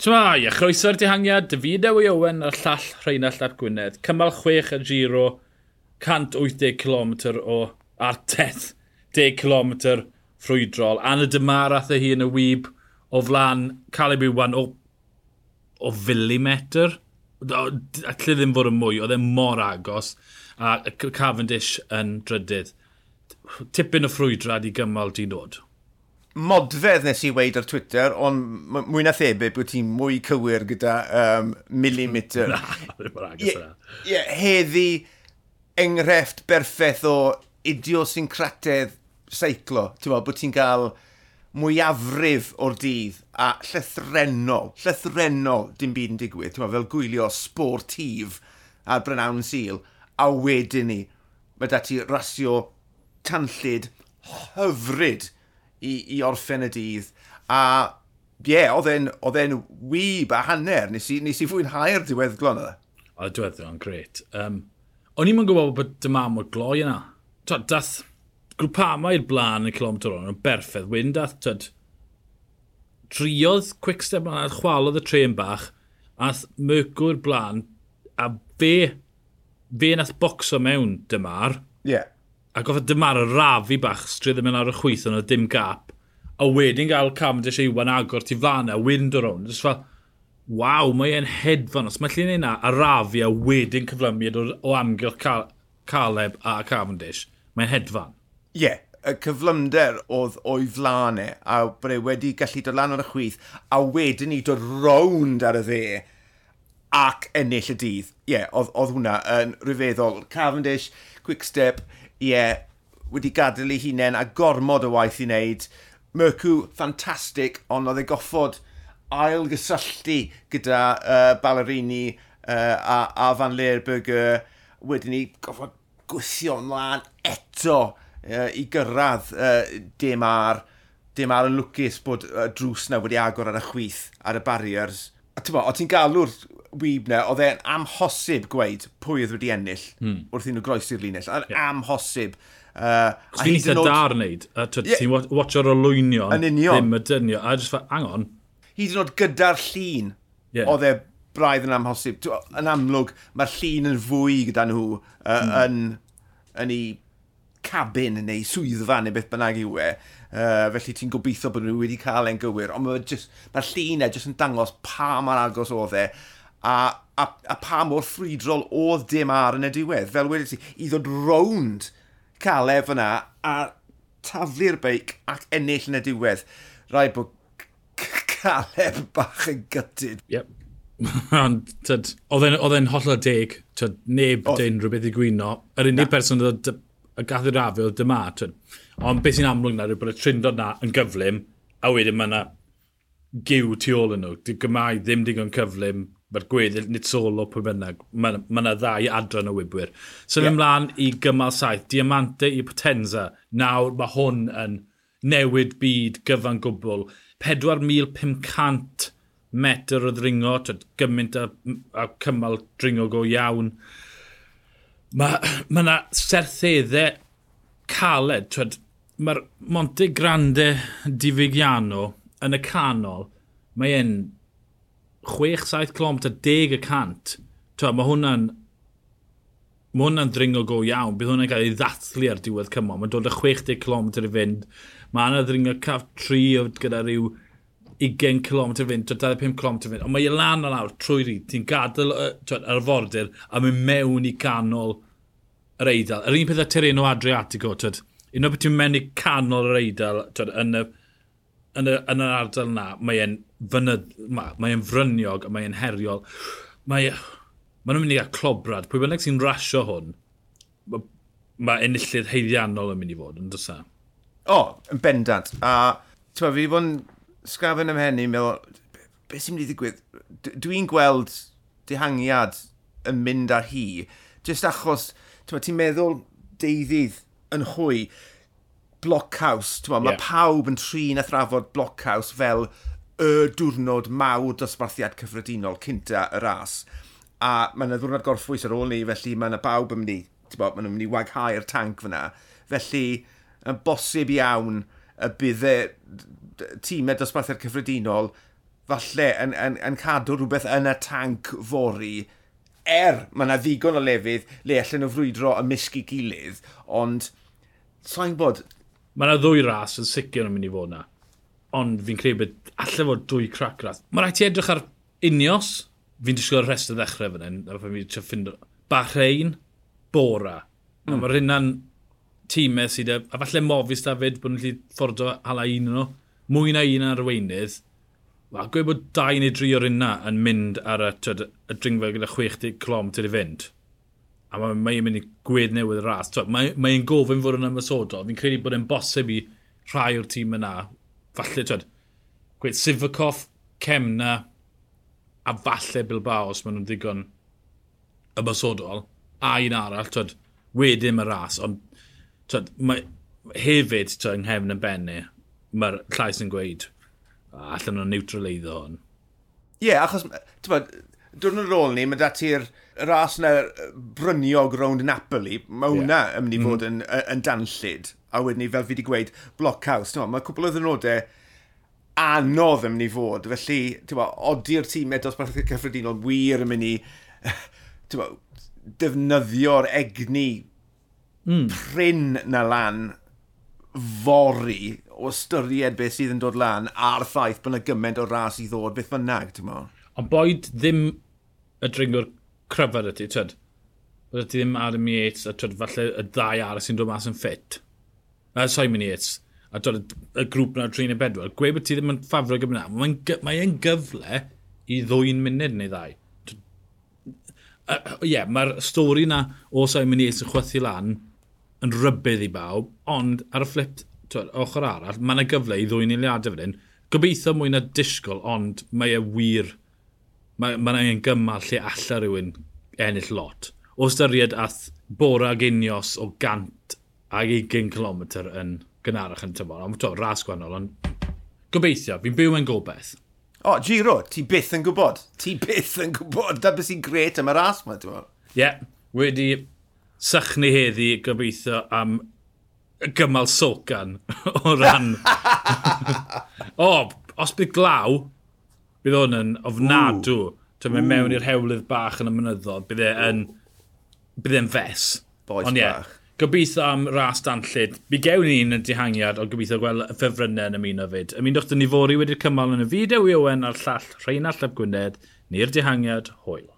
Twa, a chroeso'r dihangiad, David Ewy Owen a'r llall Rheinald Ap Gwynedd. Cymal 6 y giro, 180 km o arteth, 10 km ffrwydrol. Anna Dymarath e hi yn y wyb o flan Caleb Iwan o, o filimetr. Alla ddim fod yn mwy, oedd e mor agos. A Cavendish yn drydydd. Tipyn o ffrwydrad i gymal di nod modfedd nes i weid ar Twitter, ond mwy na thebyg bod ti'n mwy cywir gyda um, millimetr. na, ddim yn heddi enghraifft berffaith o idiosyncratedd seiclo. Ti'n bod ti'n cael mwyafrif o'r dydd a llythrenol, llythrenol dim byd yn digwydd, ti'n fel gwylio sportif ar Brynawn Sil, a wedyn ni, mae da ti rasio tanllid hyfryd i, i orffen y dydd. A ie, yeah, oedd e'n wyb a hanner. Nes i, nes i fwynhau'r diweddglo yna. Oedd diweddglo'n gret. Um, o'n i'n gwybod bod dyma mor gloi yna. Twad, dath grwpama i'r blaen yn y kilometr o'n berffedd. Wyn dath, twad, driodd Quickstep yna, chwalodd y tren bach, a Mercwr blaen, a fe, fe nath bocso mewn dymar. Ie. Yeah a goffa e dymar o rafi bach stryd yn mynd ar y chwyth ond o dim gap a wedyn gael Cavendish Iwan agor tu a wind o rownd jyst fel waw mae e'n hedfan os mae llun yna a rafi a wedyn cyflymiad o, o amgylch Cal Caleb a Cavendish mae'n hedfan Ie, yeah, y cyflymder oedd o'i flanau a bod e wedi gallu dod lan o'r y chwith a wedyn ni dod rownd ar y dde ac ennill y dydd. Ie, yeah, oedd, oedd hwnna yn rhyfeddol. Cavendish, Quickstep, ie, wedi gadael ei hunain a gormod o waith i wneud. Mercw, ffantastig, ond oedd e goffod ail gysylltu gyda uh, Ballerini uh, a, a Van Leerberger. Wedyn ni goffod gwythio ymlaen eto uh, i gyrraedd uh, dim ar dim ar yn lwcus bod uh, drws na wedi agor ar y chwith ar y barriers. A ti'n o ti'n galw'r wyb na, oedd e'n amhosib gweud pwy oedd wedi ennill hmm. wrth i nhw groesi'r linell. Yn yeah. amhosib. Uh, Fi'n eitha nod... dar wneud, a yeah. ti'n watcho'r olwynio, ddim y dynio, a jyst fa, angon. Hyd yn oed gyda'r llun, yeah. oedd e braidd yn amhosib. Yn amlwg, mae'r llun yn fwy gyda nhw uh, hmm. yn, yn ei cabin neu swyddfa neu beth bynnag yw e. Uh, felly ti'n gobeithio bod nhw wedi cael e'n gywir, ond mae'r ma llun e jyst yn dangos pa mor agos oedd e a, a, a pa mor ffridrol oedd dim ar yn y diwedd. Fel wedi ti, i ddod rownd calef yna a taflu'r beic ac ennill yn y diwedd. Rai bod caleb bach yn gytid. Yep. Ond, oedd e'n hollol deg, tyd, neb oedd e'n rhywbeth i gwyno. Yr unig person oedd y gath i'r afi oedd dyma, tyd. Ond beth sy'n amlwg na yw bod y trindod na yn gyflym, a wedyn mae yna giw tu ôl yn nhw. Di gymau ddim digon cyflym, mae'r gweddill nid solo pwy bynnag. Mae yna ddau adran o wybwyr. So yeah. ymlaen i gymal saith, Diamante i Potenza. Nawr mae hwn yn newid byd gyfan gwbl. 4,500 metr o ddringo, gymaint a, a cymal dringo go iawn. Mae yna ma sertheddau caled. Mae'r Monte Grande Divigiano yn y canol, mae e'n 6-7 clom, ta 10 y cant, Twa, mae hwnna'n mae hwnna'n ddringo go iawn. Bydd hwnna'n cael ei ddathlu ar diwedd cymol. Mae'n dod â 60 km i fynd. Mae yna ddringo cap 3 gyda rhyw 20 km i fynd, 25 km i fynd. Ond mae ei lan o lawr trwy ryd. Ti'n gadael ar y fordir a mynd mewn i canol yr eidl. Yr un peth â Tereno Adriatico. Twyd, Un o beth ti'n mynd i canol yr eidl twyd, yn, y, yn, y, yn yr ardal yna, mae e'n fynyd, mae, mae e'n fryniog a mae e'n heriol. Mae, mae nhw'n mynd i gael clobrad. Pwy bynnag sy'n rasio hwn, mae, mae enillydd heiddiannol yn mynd i fod, yn dysa? E? O, oh, yn bendant. A ti'n fi wedi bod yn sgrafen am hynny, meddwl, beth sy'n mynd i ddigwydd? Dwi'n gweld dihangiad yn mynd ar hi, jyst achos, ti'n meddwl deuddydd yn hwy, Blockhouse, ti'n yeah. mae pawb yn trin a thrafod Blockhouse fel y diwrnod mawr dosbarthiad cyffredinol cynta y ras. A mae yna ddwrnod gorffwys ar ôl ni, felly mae yna bawb yn mynd i, bod, maen nhw'n mynd i waghau'r tank fyna. Felly, yn bosib iawn y bydde tîmau dosbarthiad cyffredinol falle yn, yn, yn cadw rhywbeth yn y tank fori er mae yna ddigon o lefydd le allan nhw frwydro ymysg i gilydd, ond sa'n bod... Mae yna ddwy ras yn sicr yn mynd i fod yna ond fi'n credu bod allai fod dwy crac rath. Mae rhaid ti edrych ar unios, fi'n disgwyl y rest o ddechrau fan hyn, a fi'n ti'n ffind Bahrein, Bora. Mm. Mae'r hynna'n tîmau sydd, e, a falle mofis David bod nhw'n lli ffordd o hala un nhw, mwy na un ar y weinydd, Wel, gwe bod dau neu dri o'r unna yn mynd ar y, twyd, y dringfa gyda 60 clom til i fynd. A mae'n mae mynd i gwedd newydd y ras. Mae'n mae gofyn fod yn ymwysodol. Fi'n credu bod e'n bosib i rhai o'r tîm yna falle, twyd, gweud Sivakov, Cemna, a falle Bilbao os maen nhw'n ddigon ymysodol, a un arall, twyd, wedyn mae'r ras, ond twyd, mae, hefyd twyd, yng nghefn yn benni, mae'r llais yn gweud, allan nhw'n neutral eiddo hwn. Ie, yeah, achos, ti'n dwi'n yn ôl ni, mae dati'r ras yna bryniog rownd Napoli, mae hwnna yeah. yn mynd i mm-hmm. fod mm. yn, yn danllid a wedyn ni, fel fi wedi gweud, Blockhouse. No, mae cwbl o ddynodau anodd yn mynd i fod. Felly, bo, odi'r edos dosbarth cyffredinol wir yn mynd i bo, defnyddio'r egni mm. pryn na lan fori o ystyried beth sydd yn dod lan a'r ffaith bod yna gymaint o ras i ddod beth bynnag, ti'n mo? Ond boed ddim y dringwr cryfad ydy, twyd? Oedd ti ddim Adam Yates a twyd falle y ddau ar sy'n dod mas yn ffit? uh, Simon Yates, a dod y grŵp na'r trin y bedwar. gwe bod ti ddim yn ffafro gyfnod, mae'n mae e'n gyfle i ddwy'n munud neu ddau. Ie, uh, yeah, mae'r stori na o Simon Yates yn chwythu lan yn rybydd i bawb, ond ar y flip twyd, ochr arall, mae yna gyfle i ddwy'n eiliadau fan hyn. Gobeithio mwy na disgwyl, ond mae e wir, mae yna ma gymal lle alla rhywun ennill lot. O styried ath bora ag unios o gant ag 20 km yn gynharach yn tymor. Ond to, ras gwannol, ond gobeithio, fi'n byw yn gobeith. O, oh, Giro, ti byth yn gwybod. Ti byth yn gwybod. Da beth sy'n gret am y ras yma, ti'n Ie, yeah, wedi sychnu heddi gobeithio am gymal socan o ran... o, oh, os bydd glaw, bydd hwn yn ofnadw. Ti'n mynd mewn i'r hewlydd bach yn y mynyddodd, bydd e'n... Bydd e'n fes. Boes Ond, yeah, bach Gobeithio am ras danllyd. Mi gewn ni un yn dihangiad o gobeithio gweld y ffefrynnau yn ymuno fyd. Ymunwch dyn ni fori wedi'r cymal yn y fideo i Owen a'r llall Rheinald Llap Gwynedd neu'r dihangiad hwyl.